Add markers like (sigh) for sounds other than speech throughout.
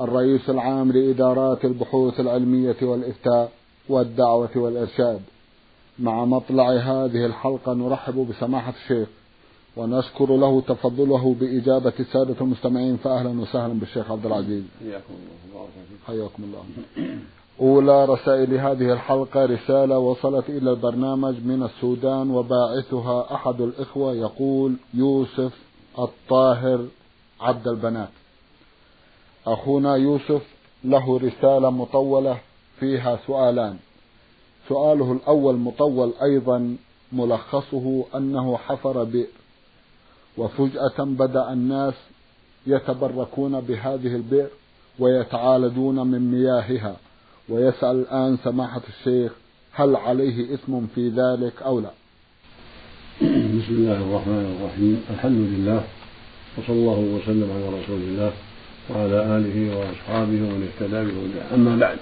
الرئيس العام لإدارات البحوث العلمية والإفتاء والدعوة والإرشاد. مع مطلع هذه الحلقة نرحب بسماحة الشيخ ونشكر له تفضله بإجابة السادة المستمعين. فأهلا وسهلا بالشيخ عبد العزيز. حياكم الله. حياكم الله. أولى رسائل هذه الحلقة رسالة وصلت إلى البرنامج من السودان وباعثها أحد الإخوة يقول يوسف الطاهر عبد البنات. أخونا يوسف له رسالة مطولة فيها سؤالان. سؤاله الأول مطول أيضا ملخصه أنه حفر بئر. وفجأة بدأ الناس يتبركون بهذه البئر ويتعالدون من مياهها. ويسأل الآن سماحة الشيخ هل عليه إثم في ذلك أو لا. بسم الله الرحمن الرحيم. الحمد لله وصلى الله وسلم على رسول الله. وعلى آله وأصحابه ومن اهتدى بهداه. أما بعد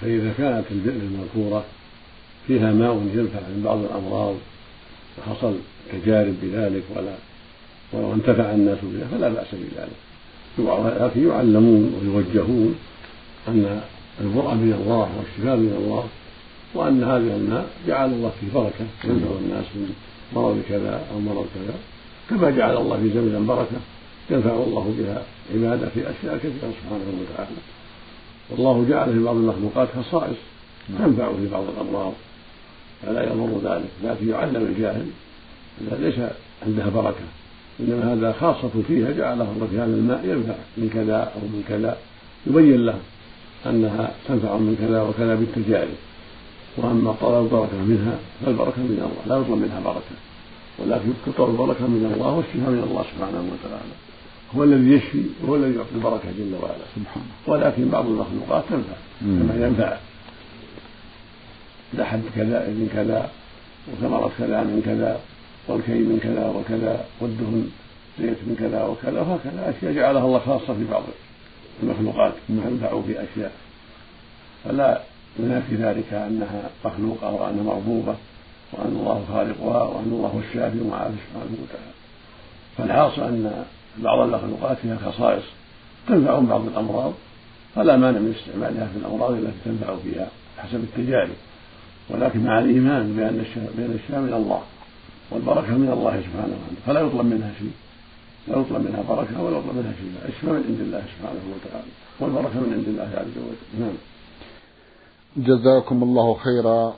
فإذا كانت البئر المذكورة فيها ماء ينفع من بعض الأمراض وحصل تجارب بذلك ولا وانتفع الناس بها فلا بأس بذلك. لكن يعلمون ويوجهون أن البرء من الله والشفاء من الله وأن هذه الماء جعل الله فيه بركة ينفع الناس من مرض كذا أو مرض كذا. كما جعل الله في زمزم بركة ينفع الله بها عباده في أشياء كثيرة سبحانه وتعالى. والله جعل في بعض المخلوقات خصائص تنفع في بعض الأمراض فلا يضر ذلك. لكن يعلم الجاهل انها ليس عندها بركة إنما هذا خاصة فيها جعله الله في هذا الماء ينفع من كذا أو من كذا يبين له أنها تنفع من كذا وكذا بالتجارب وأما طلب البركة منها فالبركة من الله لا يطلب منها بركة ولكن تطلب البركة من الله والشفاء من الله سبحانه وتعالى. هو الذي يشفي وهو الذي يعطي البركة جل وعلا. سبحانه ولكن بعض المخلوقات تنفع كما ينفع. لحد كذا من كذا وثمرة كذا من كذا والكي من كذا وكذا والدهن زيت من كذا وكذا وهكذا. أشياء جعلها الله خاصة في بعض المخلوقات تنفع في أشياء. فلا ينافي ذلك أنها مخلوقة وأنها مربوبة وأن الله خالقها وأن الله الشافي ومعافي سبحانه وتعالى. فالحاصل أن بعض المخلوقات فيها خصائص تنفع بعض الأمراض فلا مانع من استعمالها في الأمراض التي تنفع فيها حسب التجارب ولكن مع الإيمان بأن بأن الشفاء من الله والبركة من الله سبحانه وتعالى فلا يطلب منها شيء. لا يطلب منها بركة ولا يطلب منها شيء. الشفاء من عند الله سبحانه وتعالى والبركة من عند الله عز وجل. نعم. جزاكم الله خيرا.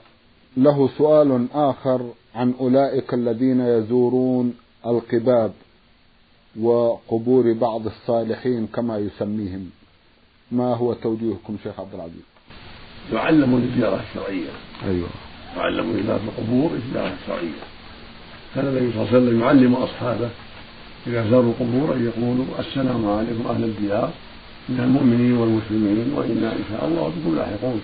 له سؤال آخر عن أولئك الذين يزورون القباب. وقبور بعض الصالحين كما يسميهم. ما هو توجيهكم شيخ عبد العزيز؟ يعلمون الزيارة الشرعية. أيوة. يعلمون زيارة القبور الزيارة الشرعية. كان النبي صلى الله عليه وسلم يعلم أصحابه. إذا زاروا القبور أن يقولوا السلام عليكم أهل الديار. من المؤمنين والمسلمين وإنا إن شاء الله بكم لاحقون.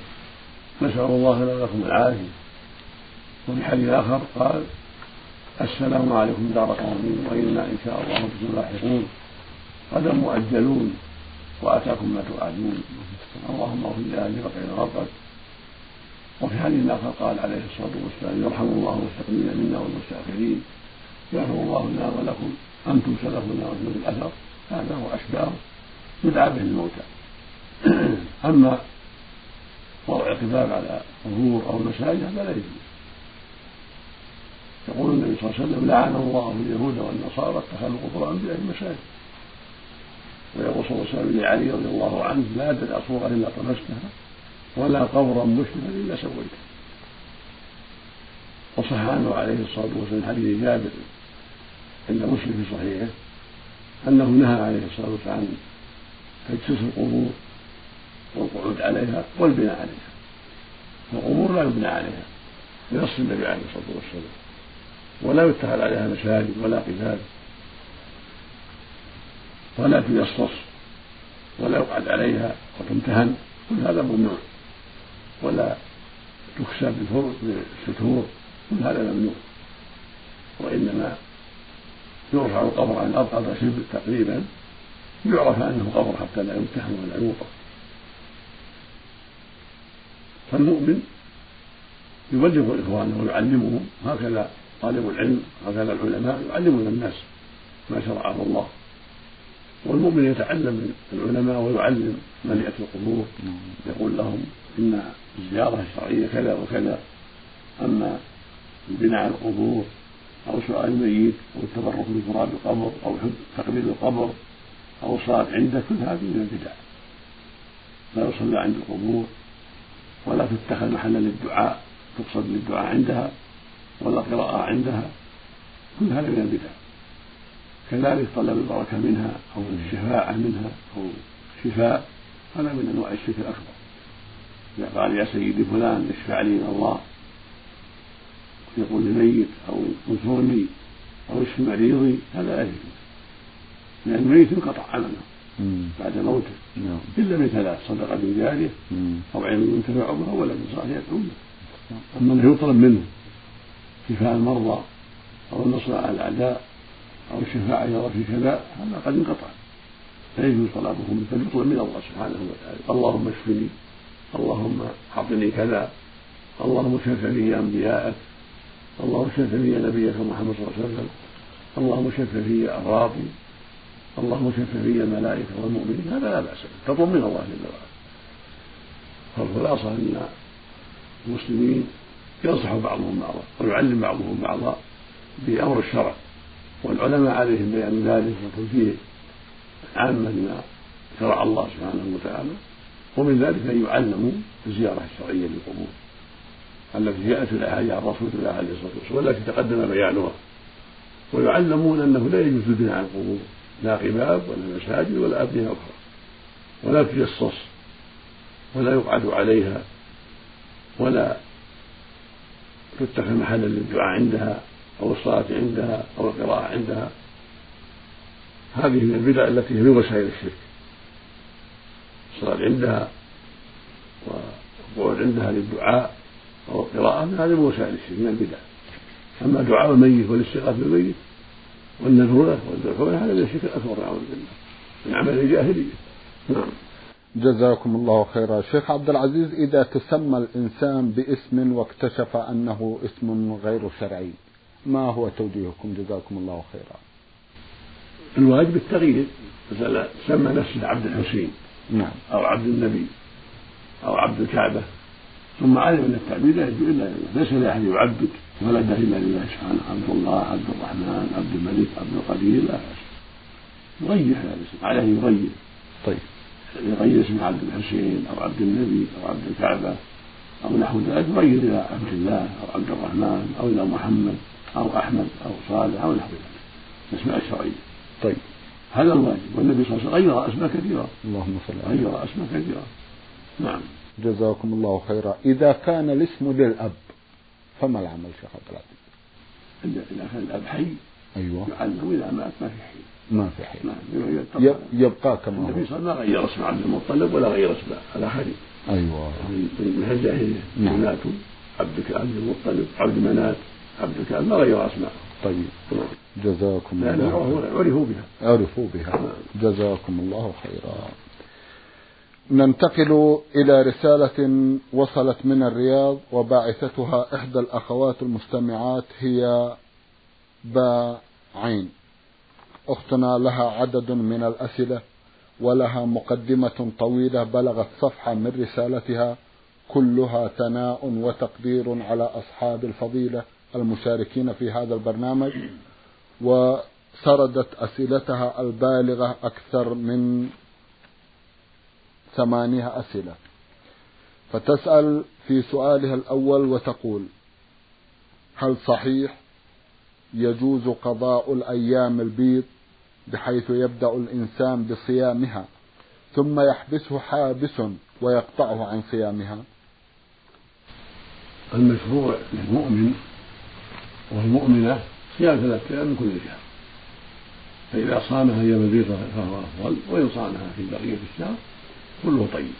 نسأل الله لنا ولكم العافية. وفي حديث آخر قال السلام عليكم. دار قوم وإنا إن شاء الله بكم لاحقون غدا مؤجلون وآتاكم ما توعدون. اللهم اغفر لأهل بقيع غرقت وفي حديث آخر قال عليه الصلاة والسلام يرحم الله المستقيمين منا والمستأخرين. يغفر الله لنا ولكم. أنتم سلفنا وفي الأثر هذا هو أشباه يدعى به الموتى. (clears throat) أما وضع القباب على قبور أو مساجد فلا يجوز. يقول النبي صلى الله عليه وسلم لعن الله اليهود والنصارى اتخذوا قبور انبياء المساجد ويقول صلى الله عليه وسلم لعلي رضي الله عنه لا تدع صورة إلا طمستها ولا قبرا مشرفا إلا سويته. وصح عنه عليه الصلاة والسلام حديث جابر عند مسلم في صحيحه أنه نهى عليه الصلاة والسلام عن تجسيس القبور والقعود عليها والبناء عليها. القبور لا يبنى عليها بنص النبي عليه الصلاة والسلام. ولا يتخذ عليها مساجد ولا قباب ولا تيصص ولا يقعد عليها وتمتهن. كل هذا ممنوع. ولا تكسى بالستور. كل هذا ممنوع. وإنما يرفع القبر عن قدر شبر تقريبا. يعرف أنه قبر حتى لا يمتهن ولا يوقف. فالمؤمن يبلغ إخوانه ويعلمهم هكذا طالب العلم هكذا العلماء يعلمون الناس ما شرعه الله. والمؤمن يتعلم من العلماء ويعلم يأتي القبور يقول لهم إن الزيارة الشرعية كذا وكذا أما بناء القبور أو سؤال الميت أو التبرك بتراب القبر أو تقبيل القبر أو الصلاة عنده كل هذه من البدع. لا يصلى عند القبور ولا تتخذ محلا للدعاء تقصد للدعاء عندها. ولا قراءة عندها كل هذا من البدع. كذلك طلب البركة منها أو الشفاعة منها أو الشفاء هذا من أنواع الشرك الأكبر. إذا قال يا سيدي فلان اشفع لي من الله. يقول للميت أو انصرني أو اشف مريضي هذا لا يجوز. لأن الميت انقطع عمله بعد موته. نعم. إلا من ثلاث صدقة جارية أو علم ينتفع بها ولد صالح يدعو له. أما أنه يطلب منه شفاء المرضى أو النصر على الأعداء أو الشفاعة يرى في كذا هذا قد انقطع. لا يجوز طلبه منه بل يطلب من الله سبحانه وتعالى. اللهم اشفني اللهم أعطني كذا اللهم شف في أنبياءك اللهم شف في نبيك محمد صلى الله عليه وسلم اللهم شف في أمراضي اللهم شف في الملائكة والمؤمنين. هذا لا بأس به. تطلب من الله جل وعلا. فالخلاصة أن المسلمين ينصح بعضهم بعضا ويعلم بعضهم بعضا بأمر الشرع. والعلماء عليهم بيان ذلك وتوجيه عامة لما شرع الله سبحانه وتعالى ومن ذلك أن يعلموا الزيارة الشرعية للقبور التي جاءت في الأحاديث عن رسول الله عليه الصلاة والسلام والتي تقدم بيانها. ويعلمون أنه لا يجوز البناء على القبور لا قباب ولا مساجد ولا أبنية أخرى ولا تجصص ولا يقعد عليها ولا تتخذ محلا للدعاء عندها أو الصلاة عندها أو القراءة عندها. هذه من البدع التي هي من وسائل الشرك. الصلاة عندها والقعود عندها للدعاء أو القراءة هذه من وسائل الشرك من البدع. أما دعاء الميت والاستغاثة بالميت والنذر له والذبح هذا من الشرك الأكبر نعوذ بالله. من عمل الجاهلية. نعم. جزاكم الله خيرا. شيخ عبد العزيز إذا تسمى الإنسان باسم واكتشف أنه اسم غير شرعي ما هو توجيهكم؟ جزاكم الله خيرا. الواجب التغيير مثلا سمى نفسه عبد الحسين نعم. أو عبد النبي أو عبد الكعبة ثم علم أن التعبير لا يجوز إلا لله ليس لأحد يعبد ولده إلا لله سبحانه عبد الله عبد الرحمن عبد الملك عبد القدير لا. يغير هذا الاسم عليه يغير. طيب. يغير اسم عبد الحسين أو عبد النبي أو عبد الكعبة أو نحو ذلك يغير إلى عبد الله أو عبد الرحمن أو إلى محمد أو أحمد أو صالح أو نحو ذلك. الأسماء الشرعية. طيب. هذا الواجب. والنبي صلى الله عليه وسلم غير أسماء كثيرة. اللهم صل على غير أسماء كثيرة. نعم. جزاكم الله خيرا. إذا كان الاسم للأب فما العمل شيخ عبد العزيز؟ إذا كان الأب حي أيوه. يعلم إذا مات ما في حي. ما في حي نعم يبقى كما هو. النبي صلى الله عليه وسلم ما غير اسم عبد المطلب ولا غير اسم الآخرين أيوه. من الجاهلية نعم. ماتوا عبد عبد المطلب عبد منات عبد ما غير أسماء طيب. جزاكم الله عرفوا بها. عرفوا بها. نعم. جزاكم الله خيرا. ننتقل إلى رسالة وصلت من الرياض وباعثتها إحدى الأخوات المستمعات هي با عين أختنا لها عدد من الأسئلة ولها مقدمة طويلة بلغت صفحة من رسالتها كلها ثناء وتقدير على أصحاب الفضيلة المشاركين في هذا البرنامج. وسردت أسئلتها البالغة أكثر من ثمانية أسئلة. فتسأل في سؤالها الأول وتقول هل صحيح يجوز قضاء الأيام البيض بحيث يبدأ الإنسان بصيامها ثم يحبسه حابس ويقطعه عن صيامها. المشروع للمؤمن والمؤمنة صيام ثلاثة أيام من كل شهر. فإذا صامها أيام البيض فهو أفضل وإن صامها في بقية الشهر كله طيب.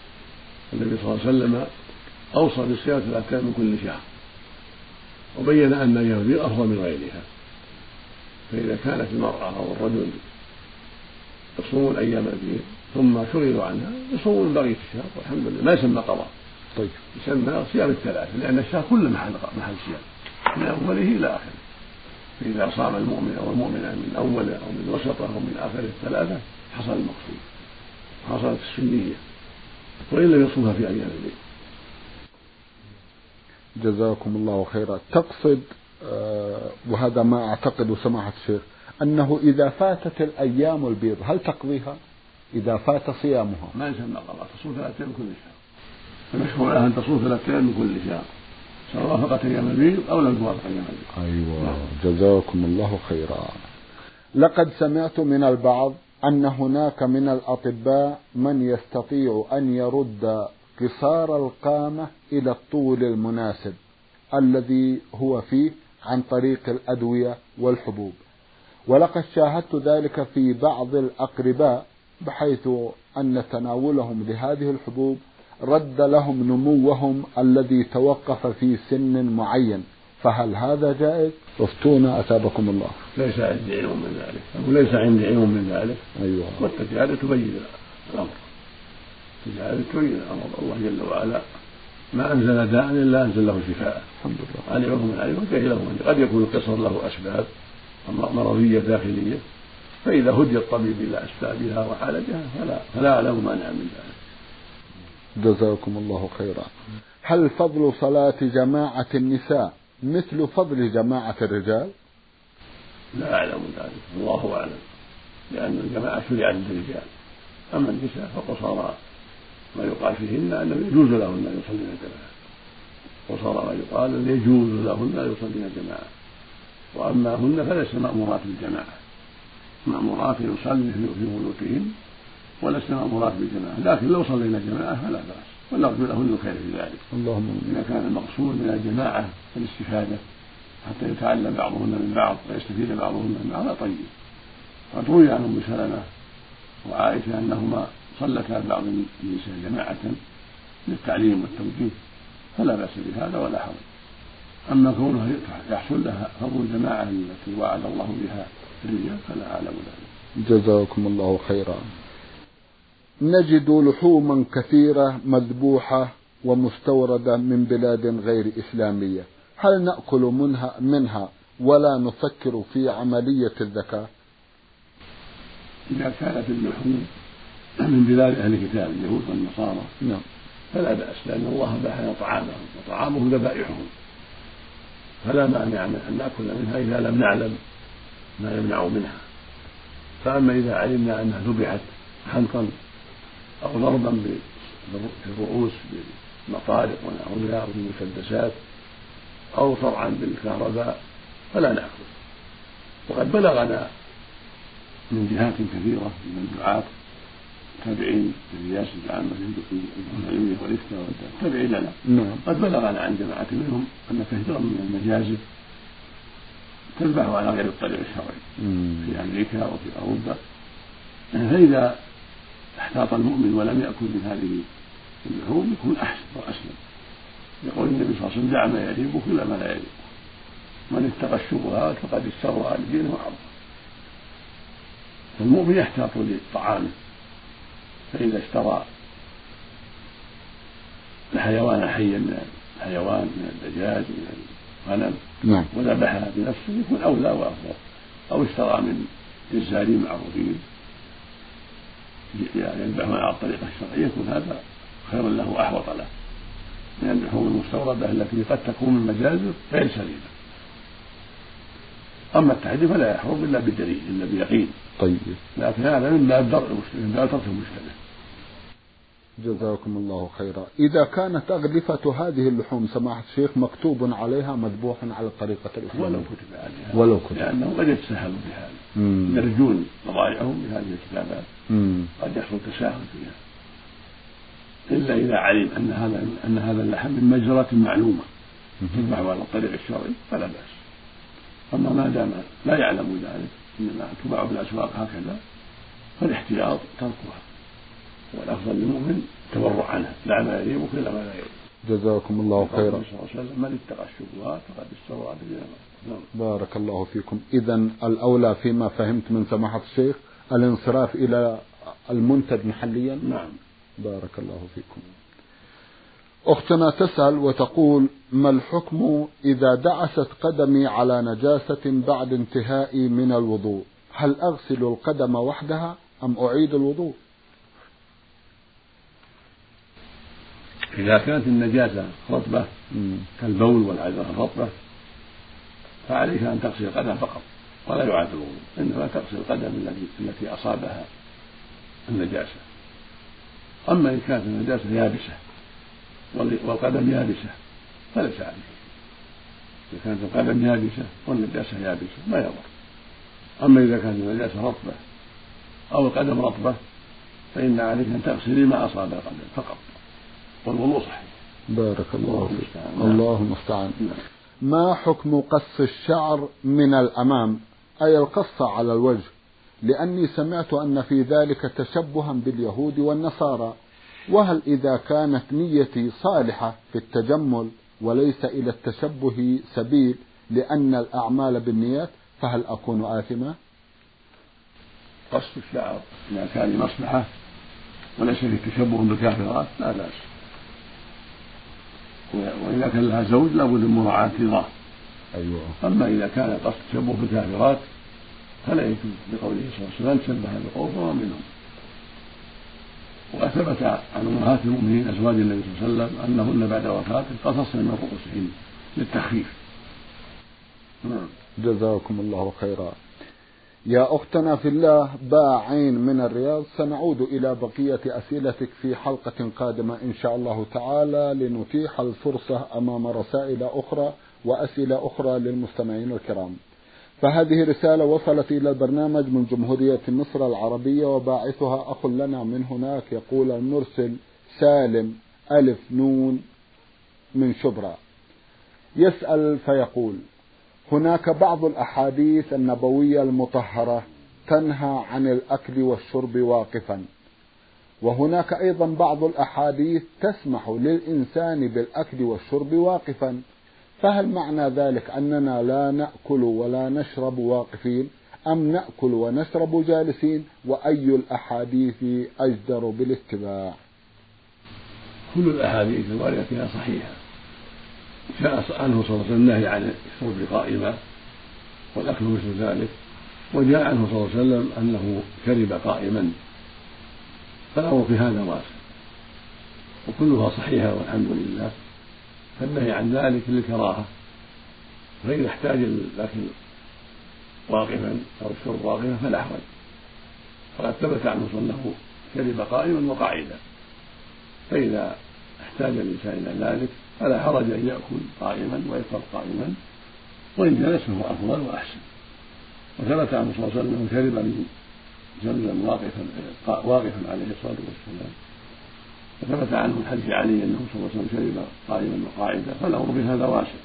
النبي صلى الله عليه وسلم أوصى بصيام ثلاثة من كل شهر وبين أن أيام البيض أفضل من غيرها. فإذا كانت المرأة أو الرجل يصومون أيام البيض ثم شغلوا عنها يصومون بقية الشهر والحمد لله. ما يسمى قضاء. طيب. يسمى صيام الثلاثة لأن الشهر كله محل محل صيام. من أوله إلى آخره. فإذا صام المؤمن أو المؤمنة من أوله أو من وسطه أو من آخره الثلاثة حصل المقصود. حصلت السنية. وإن لم يصومها في أيام الليل جزاكم الله خيرا. تقصد آه، وهذا ما أعتقد سماحة الشيخ أنه إذا فاتت الأيام البيض هل تقضيها؟ إذا فات صيامها. ما يسمى قضاء تصوم ثلاثة من كل شهر. المشهور لها أن تصوم ثلاثة من كل شهر. سواء وافقت أيام البيض أو لم توافق أيام البيض. أيوة. نعم. جزاكم الله خيرا. لقد سمعت من البعض أن هناك من الأطباء من يستطيع أن يرد قصار القامة إلى الطول المناسب الذي هو فيه عن طريق الأدوية والحبوب. ولقد شاهدت ذلك في بعض الأقرباء بحيث أن تناولهم لهذه الحبوب رد لهم نموهم الذي توقف في سن معين. فهل هذا جائز؟ أفتونا أتابكم الله. ليس عندي علم من ذلك. أو ليس عندي علم من ذلك. أيوة. والتجارب تبين الأمر. التجارب تبين الأمر. الله جل وعلا ما أنزل داء إلا أنزل له شفاء. الحمد لله. علمه من علم وجهله من قد يكون القصر له أسباب. مرضية داخلية فإذا هدي الطبيب إلى أسبابها وعالجها فلا فلا أعلم مانع من ذلك. جزاكم الله خيرا. هل فضل صلاة جماعة النساء مثل فضل جماعة الرجال؟ لا أعلم ذلك. الله أعلم. لأن الجماعة شرعت للرجال. أما النساء فقصارى ما يقال فيهن أنه يجوز لهن أن يصلين جماعة قصارى ما يقال أن يجوز لهن أن يصلين جماعة وأما هن فليس مأمورات بالجماعة مأمورات يصلين في بيوتهن ولست مأمورات بالجماعة. لكن لو صلينا جماعة فلا بأس ونرجو لهن الخير في ذلك. اللهم إذا كان المقصود من الجماعة الاستفادة حتى يتعلم بعضهن من بعض ويستفيد بعضهن من بعض طيب. قد روي عن أم سلمة وعائشة أنهما صلتا بعض النساء جماعة للتعليم والتوجيه فلا بأس بهذا ولا حرج. أما كونه يحصل لها فضل الجماعة التي وعد الله بها الرجال فلا أعلم ذلك. جزاكم الله خيرا. نجد لحوما كثيرة مذبوحة ومستوردة من بلاد غير إسلامية. هل نأكل منها, منها ولا نفكر في عملية الزكاة إذا كانت اللحوم من بلاد أهل الكتاب اليهود والنصارى نعم. فلا بأس لأن الله باح طعامهم وطعامهم ذبائحهم. فلا مانع أن نأكل منها إذا لم نعلم ما يمنع منها. فأما إذا علمنا أنها ذبحت حنقا أو ضربا في الرؤوس بالمطارق ونحوها أو بالمسدسات أو طرعا بالكهرباء فلا نأكل. وقد بلغنا من جهات كثيرة من الدعاة تابعين للرياسة العامة العلمية والإفتاء تابعين لنا نعم. قد بلغنا عن جماعة منهم أن كثيرا من المجازر تذبح على غير الطريق الشرعي. في أمريكا وفي أوروبا. فإذا احتاط المؤمن ولم يأكل من هذه اللحوم يكون أحسن وأسلم. يقول النبي صلى الله عليه وسلم دع ما يريبك إلى ما لا يريبك من اتقى الشبهات فقد استبرأ لدينه وعرضه فالمؤمن يحتاط لطعامه. فإذا اشترى الحيوان حيا من الحيوان من الدجاج من الغنم نعم. وذبحها بنفسه يكون أولى وأفضل. أو اشترى من جزارين معروفين. يذبحون على الطريقة الشرعية يكون هذا خيرا له وأحوط له. من اللحوم المستوردة التي قد تكون من مجازر غير سليمة. أما التحديد فلا يحرم إلا بدليل إلا بيقين. طيب. لكن هذا من باب درء المشتبه من باب ترك المشتبه جزاكم الله خيرا. إذا كانت أغلفة هذه اللحوم سماحة الشيخ مكتوب عليها مذبوح على الطريقة الإسلامية ولو كتب عليها ولو كتب. لأنه قد يتساهلون بهذا. يرجون بضائعهم بهذه الكتابات. قد يحصل تساهل فيها. إلا إذا علم أن هذا أن هذا اللحم من مجرة معلومة. تذبح على الطريق الشرعي فلا بأس. أما ما دام لا يعلم ذلك إنما تباع في الأسواق هكذا فالاحتياط تركها. والأفضل للمؤمن التبرع عنها لا ما يريبك إلا ما لا يريبك جزاكم الله خيرا. صلى الله عليه وسلم من اتقى الشبهات فقد استوى نعم. بارك الله فيكم. إذا الأولى فيما فهمت من سماحة الشيخ الانصراف إلى المنتج محليا. نعم. بارك الله فيكم. أختنا تسأل وتقول ما الحكم إذا دعست قدمي على نجاسة بعد انتهائي من الوضوء؟ هل أغسل القدم وحدها أم أعيد الوضوء؟ إذا كانت النجاسة رطبة كالبول والعذرة الرطبة فعليك أن تغسل القدم فقط ولا يعاد الوضوء إنما تغسل القدم التي التي أصابها النجاسة. أما إن كانت النجاسة يابسة والقدم يابسة فليس عليه إذا كانت القدم يابسة والنجاسة يابسة ما يضر. أما إذا كانت النجاسة رطبة أو القدم رطبة فإن عليك أن تغسلي ما أصاب القدم فقط. والوضوء صحيح. بارك الله فيك. الله المستعان نعم. ما حكم قص الشعر من الأمام؟ أي القص على الوجه؟ لأني سمعت أن في ذلك تشبها باليهود والنصارى. وهل إذا كانت نيتي صالحة في التجمل وليس إلى التشبه سبيل لأن الأعمال بالنيات فهل أكون آثما؟ قص الشعر إذا كان لمصلحة وليس في تشبه بالكافرات لا بأس. وإذا كان لها زوج لابد من مراعاة رضاه. أيوة. أما إذا كان قصد تشبه بالكافرات فلا يجوز لقوله صلى الله عليه وسلم شبه بقوم فهو منهم. وقد ثبت عن أمهات المؤمنين أزواج النبي صلى الله عليه وسلم أنهن بعد وفاته قصصن من رؤوسهن للتخفيف. نعم جزاكم الله خيرا. يا أختنا في الله باعين من الرياض سنعود إلى بقية أسئلتك في حلقة قادمة إن شاء الله تعالى لنتيح الفرصة أمام رسائل أخرى وأسئلة أخرى للمستمعين الكرام. فهذه رسالة وصلت إلى البرنامج من جمهورية مصر العربية وباعثها أخ لنا من هناك يقول المرسل سالم ألف نون من شبرا. يسأل فيقول هناك بعض الأحاديث النبوية المطهرة تنهى عن الأكل والشرب واقفا. وهناك أيضا بعض الأحاديث تسمح للإنسان بالأكل والشرب واقفا. فهل معنى ذلك أننا لا نأكل ولا نشرب واقفين؟ أم نأكل ونشرب جالسين؟ وأي الأحاديث أجدر بالاتباع؟ كل الأحاديث الواردة فيها صحيحة. جاء عنه صلى الله عليه وسلم النهي عن الشرب قائما والأكل مثل ذلك وجاء عنه صلى الله عليه وسلم أنه شرب قائما. فالأمر في هذا واسع وكلها صحيحة والحمد لله. فالنهي عن ذلك للكراهة فإذا احتاج الأكل واقفا أو الشرب واقفا فلا حرج وقد ثبت عنه أنه شرب قائما وقاعدا فإذا احتاج الإنسان إلى ذلك فلا حرج أن يأكل قائما ويشرب قائما وإن جلس فهو أفضل وأحسن. وثبت عنه صلى الله عليه وسلم أنه شرب من زمزم واقفا واقفا عليه الصلاة والسلام. وثبت عنه من حديث علي أنه صلى الله عليه وسلم شرب قائما وقاعدا فالامر بهذا واسع.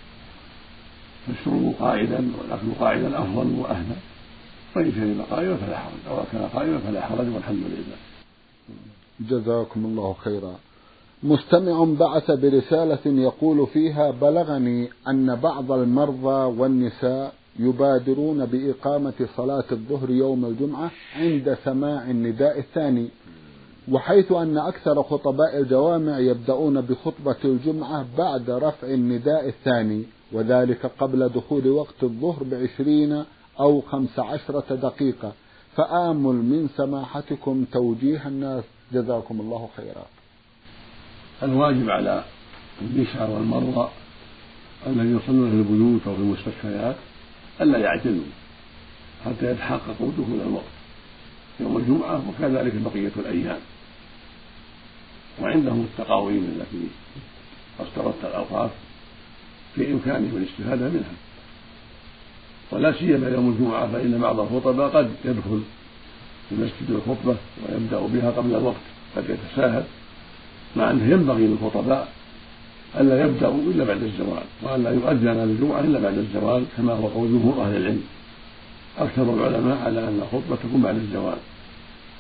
فالشرب قاعدا والاكل قاعدا أفضل وأهدى. وإن شرب قائما فلا حرج أو اكل قائما فلا حرج والحمد لله. جزاكم الله خيرا. مستمع بعث برسالة يقول فيها بلغني أن بعض المرضى والنساء يبادرون بإقامة صلاة الظهر يوم الجمعة عند سماع النداء الثاني وحيث أن أكثر خطباء الجوامع يبدأون بخطبة الجمعة بعد رفع النداء الثاني وذلك قبل دخول وقت الظهر بعشرين أو خمس عشرة دقيقة. فآمل من سماحتكم توجيه الناس. جزاكم الله خيرا. الواجب على النساء والمرضى الذين يصلون في البيوت أو في المستشفيات ألا يعجلوا حتى يتحققوا دخول الوقت يوم الجمعة وكذلك بقية الأيام. وعندهم التقاويم التي اصدرت الأوقاف في إمكانهم الاستفادة منها. ولا سيما يوم الجمعة فإن بعض الخطباء قد يدخل في المسجد الخطبة ويبدأ بها قبل الوقت قد يتساهل. مع أنه ينبغي للخطباء ألا يبدأوا إلا بعد الزوال وألا يؤذن للجمعة إلا بعد الزوال كما هو قول جمهور أهل العلم. أكثر العلماء على أن الخطبة تكون بعد الزوال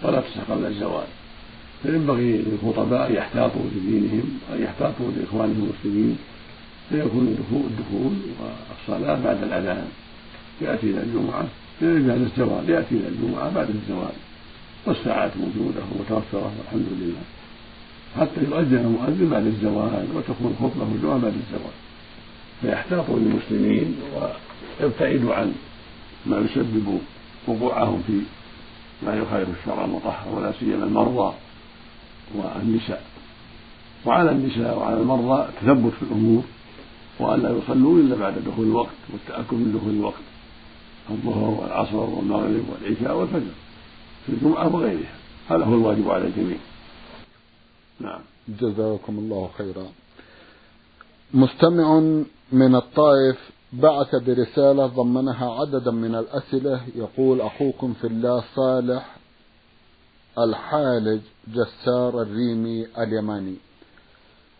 ولا تصح قبل الزوال. فينبغي للخطباء أن يحتاطوا لدينهم وأن يحتاطوا لإخوانهم المسلمين فيكون الدخول والصلاة بعد الأذان. يأتي إلى الجمعة بعد الزوال يأتي إلى الجمعة بعد الزوال. والساعات موجودة ومتوفرة والحمد لله. حتى يؤذن المؤذن بعد الزوال وتكون الخطبة الجمعة بعد الزوال فيحتاطوا للمسلمين ويبتعدوا عن ما يسبب وقوعهم في ما يخالف الشرع المطهر ولا سيما المرضى والنساء. وعلى النساء وعلى المرضى التثبت في الأمور والا يصلوا إلا بعد دخول الوقت والتأكد من دخول الوقت. الظهر والعصر والمغرب والعشاء والفجر في الجمعة وغيرها. هذا هو الواجب على الجميع. نعم. جزاكم الله خيرا. مستمع من الطائف بعث برسالة ضمنها عددا من الأسئلة يقول أخوكم في الله صالح الحالج جسار الريمي اليماني.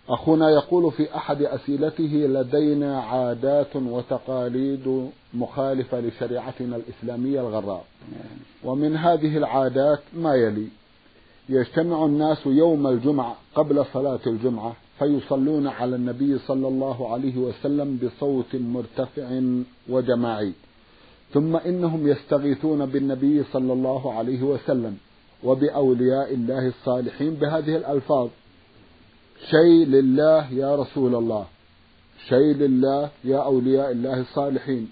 أخونا يقول في أحد أسئلته لدينا عادات وتقاليد مخالفة لشريعتنا الإسلامية الغراء. ومن هذه العادات ما يلي؟ يجتمع الناس يوم الجمعة قبل صلاة الجمعة فيصلون على النبي صلى الله عليه وسلم بصوت مرتفع وجماعي. ثم إنهم يستغيثون بالنبي صلى الله عليه وسلم وبأولياء الله الصالحين بهذه الألفاظ. شيء لله يا رسول الله. شيء لله يا أولياء الله الصالحين.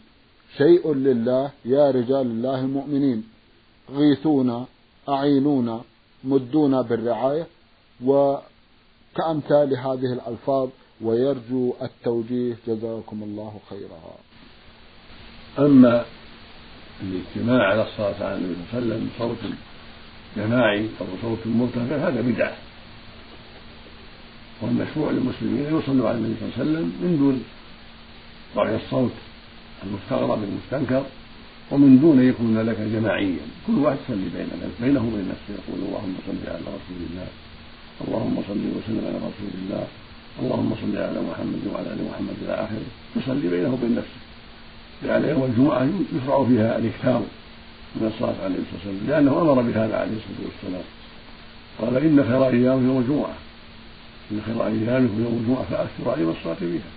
شيء لله يا رجال الله المؤمنين. غيثونا أعينونا مدونا بالرعاية و كأمثال هذه الألفاظ ويرجو التوجيه. جزاكم الله خيرا. أما الاجتماع على الصلاة على النبي صلى الله عليه وسلم بصوت جماعي أو بصوت مرتفع هذا بدعة. والمشروع للمسلمين أن يصلوا على النبي صلى الله عليه وسلم من دون رفع الصوت المستغرب المستنكر. ومن دون يكون لك جماعيا. كل واحد يصلي بينه وبين نفسه يقول اللهم صل على رسول الله اللهم صل وسلم على رسول الله اللهم صل على محمد وعلى آل محمد إلى آخره. يصلي بينه وبين نفسه. لأن يوم الجمعة يشرع فيها الإكثار من الصلاة عليه الصلاة والسلام لأنه أمر بهذا عليه الصلاة والسلام. قال إن خير أيام يوم الجمعة. إن خير أيامكم يوم الجمعة فأكثروا عليهم الصلاة فيها.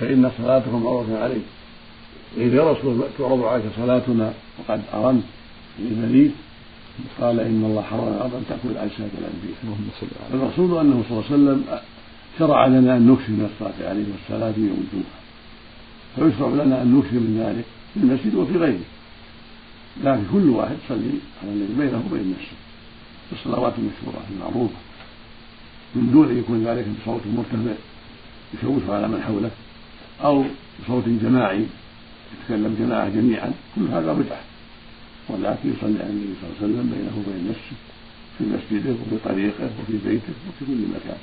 فإن صلاتكم عرض عليه إذ يا رسول تعرض عليك صلاتنا وقد أرمت للمريض قال إن الله حرم الأرض أن تأكل اجساد الأنبياء. المقصود أنه صلى الله عليه وسلم شرع لنا أن نكثر من الصلاة عليه والصلاة في يوم الجمعه فيشرع لنا أن نكثر من ذلك في المسجد وفي غيره. لكن كل واحد يصلي على الذي بينه وبين نفسه. الصلوات المشهوره المعروفة. من دون أن يكون ذلك بصوت مرتفع يشوش على من حوله أو بصوت جماعي. يتكلم جماعة جميعا كل هذا بدعه ولكن يصلي على النبي صلى الله عليه وسلم بينه وبين نفسه في مسجده وفي طريقه وفي بيته وفي كل مكان.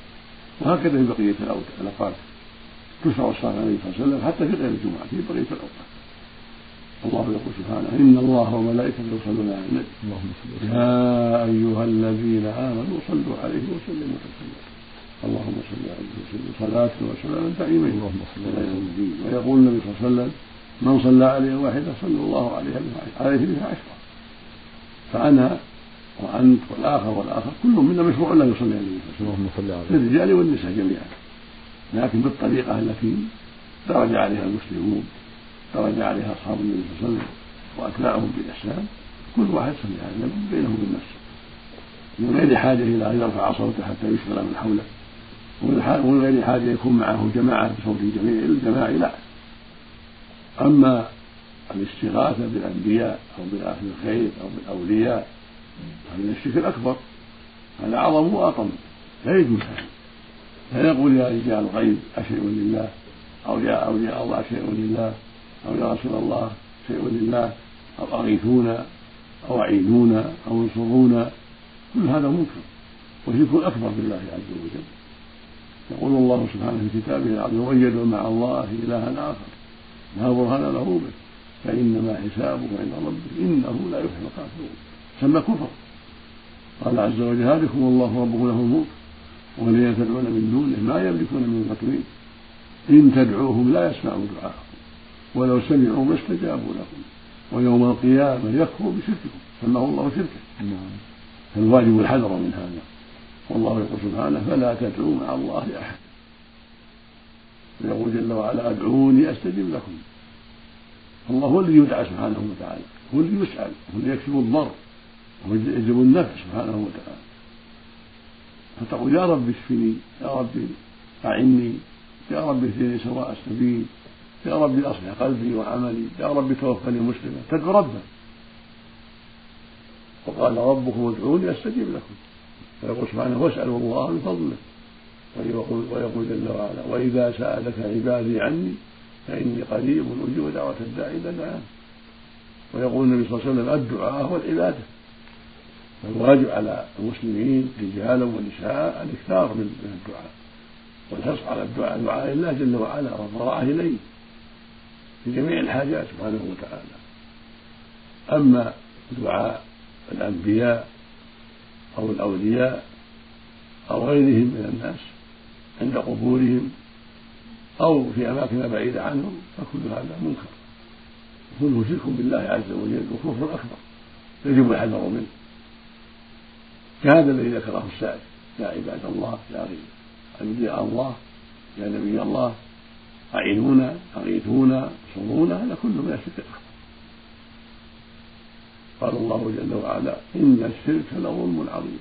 وهكذا في بقية الأوقات. تشرع الصلاة على النبي صلى الله عليه وسلم حتى في غير الجمعة في بقية الأوقات. الله يقول سبحانه إن الله وملائكته يصلون على النبي. يا أيها الذين آمنوا صلوا عليه وسلموا تسليما. اللهم صل عليه وسلم. صلاة وسلاما دائمين اللهم صل على النبي ويقول النبي صلى الله عليه وسلم من صلى عليه واحدة صلى الله عليه عليه بها عشرة. فأنا وأنت والآخر والآخر كلهم منا مشروع لا يصلي عليه. اللهم صل عليه للرجال والنساء جميعا. لكن بالطريقة التي درج عليها المسلمون درج عليها أصحاب النبي صلى الله عليه وسلم وأتباعهم بإحسان كل واحد صلى على النبي بينه وبين نفسه. من غير حاجة إلى أن يرفع صوته حتى يشغل من حوله. ومن غير حاجة يكون معه جماعة بصوت جميع الجماعي لا. أما الاستغاثة بالأنبياء أو بأهل الخير أو بالأولياء هذا الشرك الأكبر. هذا أعظم وأطم. لا يجوز هذا. لا يقول يا رجال الغيب أشيء لله أو يا أولياء الله شيء لله أو يا رسول الله شيء لله أو أغيثونا أو أعينونا أو انصرونا. كل هذا منكر. وشرك أكبر بالله عز وجل. يقول الله سبحانه في كتابه العظيم ويدعو مع الله إلها آخر. لا برهان له به فإنما حسابه عند ربه إنه لا يفلح الكافرون. سمى كفر. قال عز وجل ذلكم الله ربكم له الملك والذين تدعون من دونه ما يملكون من قطمين إن تدعوهم لا يسمعوا دعاءكم ولو سمعوا ما استجابوا لكم ويوم القيامة يكفر بشرككم سماه الله شركا. فالواجب الحذر من هذا. والله يقول سبحانه فلا تدعوا مع الله أحد ويقول جل وعلا أدعوني أستجب لكم. الله هو الذي يدعى سبحانه وتعالى. هو الذي يسأل. هو الذي يكسب الضر. هو يجلب النفع سبحانه وتعالى. فتقول يا رب اشفني يا رب أعني. يا رب اهدني سواء السبيل. يا رب أصلح قلبي وعملي. يا رب توفني مسلما. تدعو ربك وقال ربكم ادعوني أستجب لكم. فيقول سبحانه واسألوا الله من فضله ويقول, ويقول جل وعلا وإذا سألك عبادي عني فإني قريب أجيب دعوة الداعي إذا دعان ويقول النبي صلى الله عليه وسلم الدعاء هو العبادة. فالواجب على المسلمين رجالا ونساء الإكثار من الدعاء. والحرص على الدعاء دعاء الله جل وعلا والضراعة إليه في جميع الحاجات سبحانه وتعالى. أما دعاء الأنبياء أو الأولياء أو غيرهم من الناس عند قبورهم أو في أماكن بعيدة عنهم فكل هذا منكر. كله شرك بالله عز وجل وكفر أكبر يجب الحذر منه. كهذا الذي ذكره السائل يا عباد الله يا أنبياء الله يا نبي الله أعينونا أغيثونا صورونا هذا كله من الشرك الأكبر. قال الله جل وعلا إن الشرك لظلم عظيم.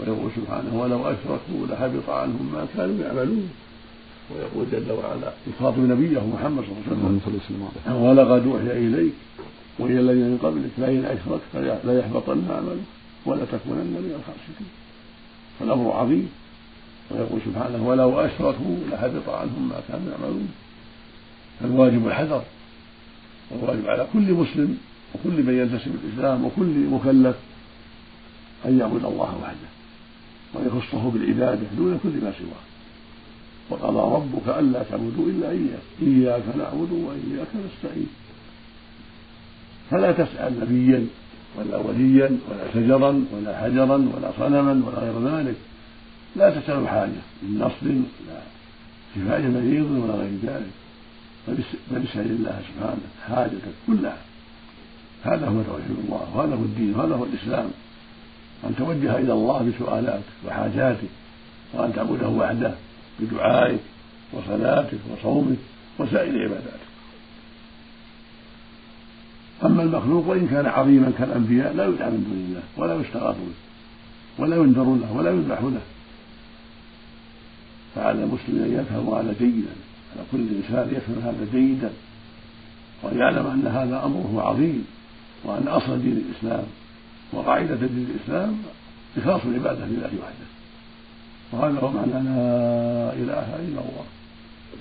ويقول سبحانه ولو أشركوا لحبط عنهم ما كانوا يعملون. ويقول جل وعلا يخاطب نبيه محمد صلى الله عليه وسلم. ولقد أوحي إليك وإلى الذين من قبلك لئن أشركت ليحبطن عملك ولتكونن من الخاسرين. فالأمر عظيم. ويقول سبحانه ولو أشركوا لحبط عنهم ما كانوا يعملون. فالواجب الحذر. والواجب على كل مسلم وكل من ينتسب الإسلام وكل مكلف أن يعبد الله وحده. ويخصه بالعبادة دون كل ما سواه. وقضى ربك ألا تعبدوا إلا إياه. إياك نعبد وإياك نستعين. فلا تسأل نبيا ولا وليا ولا شجرا ولا حجرا ولا صنما ولا غير ذلك. لا تسأل حاجة من نصر ولا شفاء مريض ولا غير ذلك. بل اسأل الله سبحانه حاجتك كلها. هذا هو توحيد الله وهذا هو الدين وهذا هو الإسلام. أن توجه إلى الله بسؤالاتك وحاجاتك وأن تعبده وحده بدعائك وصلاتك وصومك وسائر عباداتك أما المخلوق وإن كان عظيما كالأنبياء لا يدعى من دون الله ولا يستغاث به ولا ينذر له ولا يذبح له. فعلى المسلم أن يفهم هذا جيدا على كل إنسان يفهم هذا جيدا وأن يعلم أن هذا أمره عظيم وأن أصل دين الإسلام وقاعدة دين الإسلام إخلاص العبادة لله وحده. وهذا هو معنى لا إله إلا الله.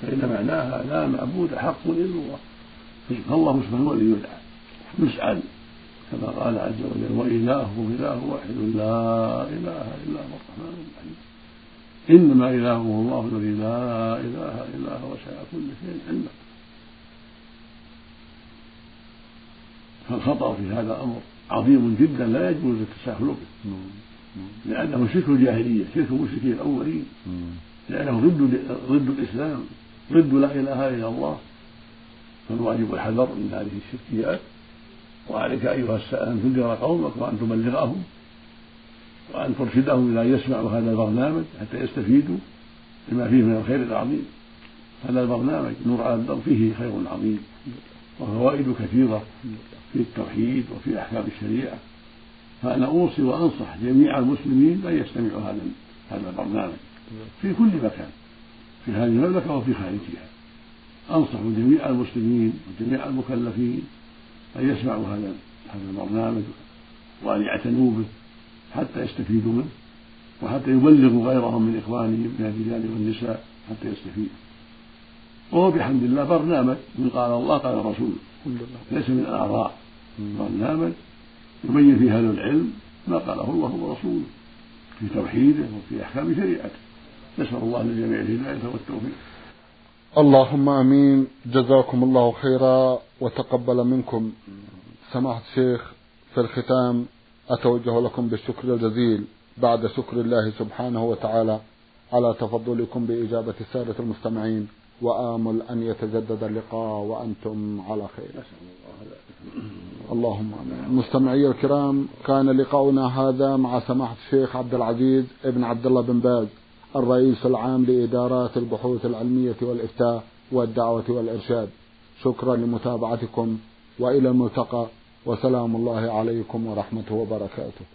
فإن معناها لا معبود حق إلا الله. فالله سبحانه هو الذي يدعى يسأل كما قال عز وجل وإلهكم إله واحد لا إله إلا هو الرحمن الرحيم. إنما إلهكم الله الذي لا إله إلا هو وسع كل شيء علما. فالخطأ في هذا أمر عظيم جدا لا يجوز التساهل به. لأنه شرك الجاهلية شرك المشركين الأولين. لأنه ضد ضد الإسلام ضد لا إله إلا الله. فالواجب الحذر من هذه الشركيات. وعليك أيها السائل أن تنذر قومك وأن تبلغهم وأن ترشدهم إلى أن يسمعوا هذا البرنامج حتى يستفيدوا بما فيه من الخير العظيم. هذا البرنامج نور على الدرب فيه خير عظيم. وفوائد كثيرة. في التوحيد وفي أحكام الشريعة. فأنا أوصي وأنصح جميع المسلمين أن يستمعوا هذا هذا البرنامج في كل مكان في هذه المملكة وفي خارجها. أنصح جميع المسلمين وجميع المكلفين أن يسمعوا هذا هذا البرنامج وأن يعتنوا به حتى يستفيدوا منه وحتى يبلغوا غيرهم من إخوانهم من الرجال والنساء حتى يستفيدوا. وهو بحمد الله برنامج من قال الله قال الرسول ليس من الآراء برنامج يبين فيه أهل العلم ما قاله الله ورسوله في توحيده وفي أحكام شريعته. نسأل الله للجميع الهداية والتوفيق. اللهم آمين. جزاكم الله خيرا وتقبل منكم. سماحة الشيخ في الختام أتوجه لكم بالشكر الجزيل بعد شكر الله سبحانه وتعالى على تفضلكم بإجابة السادة المستمعين. وآمل أن يتجدد اللقاء وأنتم على خير. اللهم آمين. مستمعي الكرام كان لقاؤنا هذا مع سماحة الشيخ عبد العزيز ابن عبد الله بن باز الرئيس العام لإدارات البحوث العلمية والإفتاء والدعوة والإرشاد. شكرا لمتابعتكم وإلى الملتقى وسلام الله عليكم ورحمته وبركاته.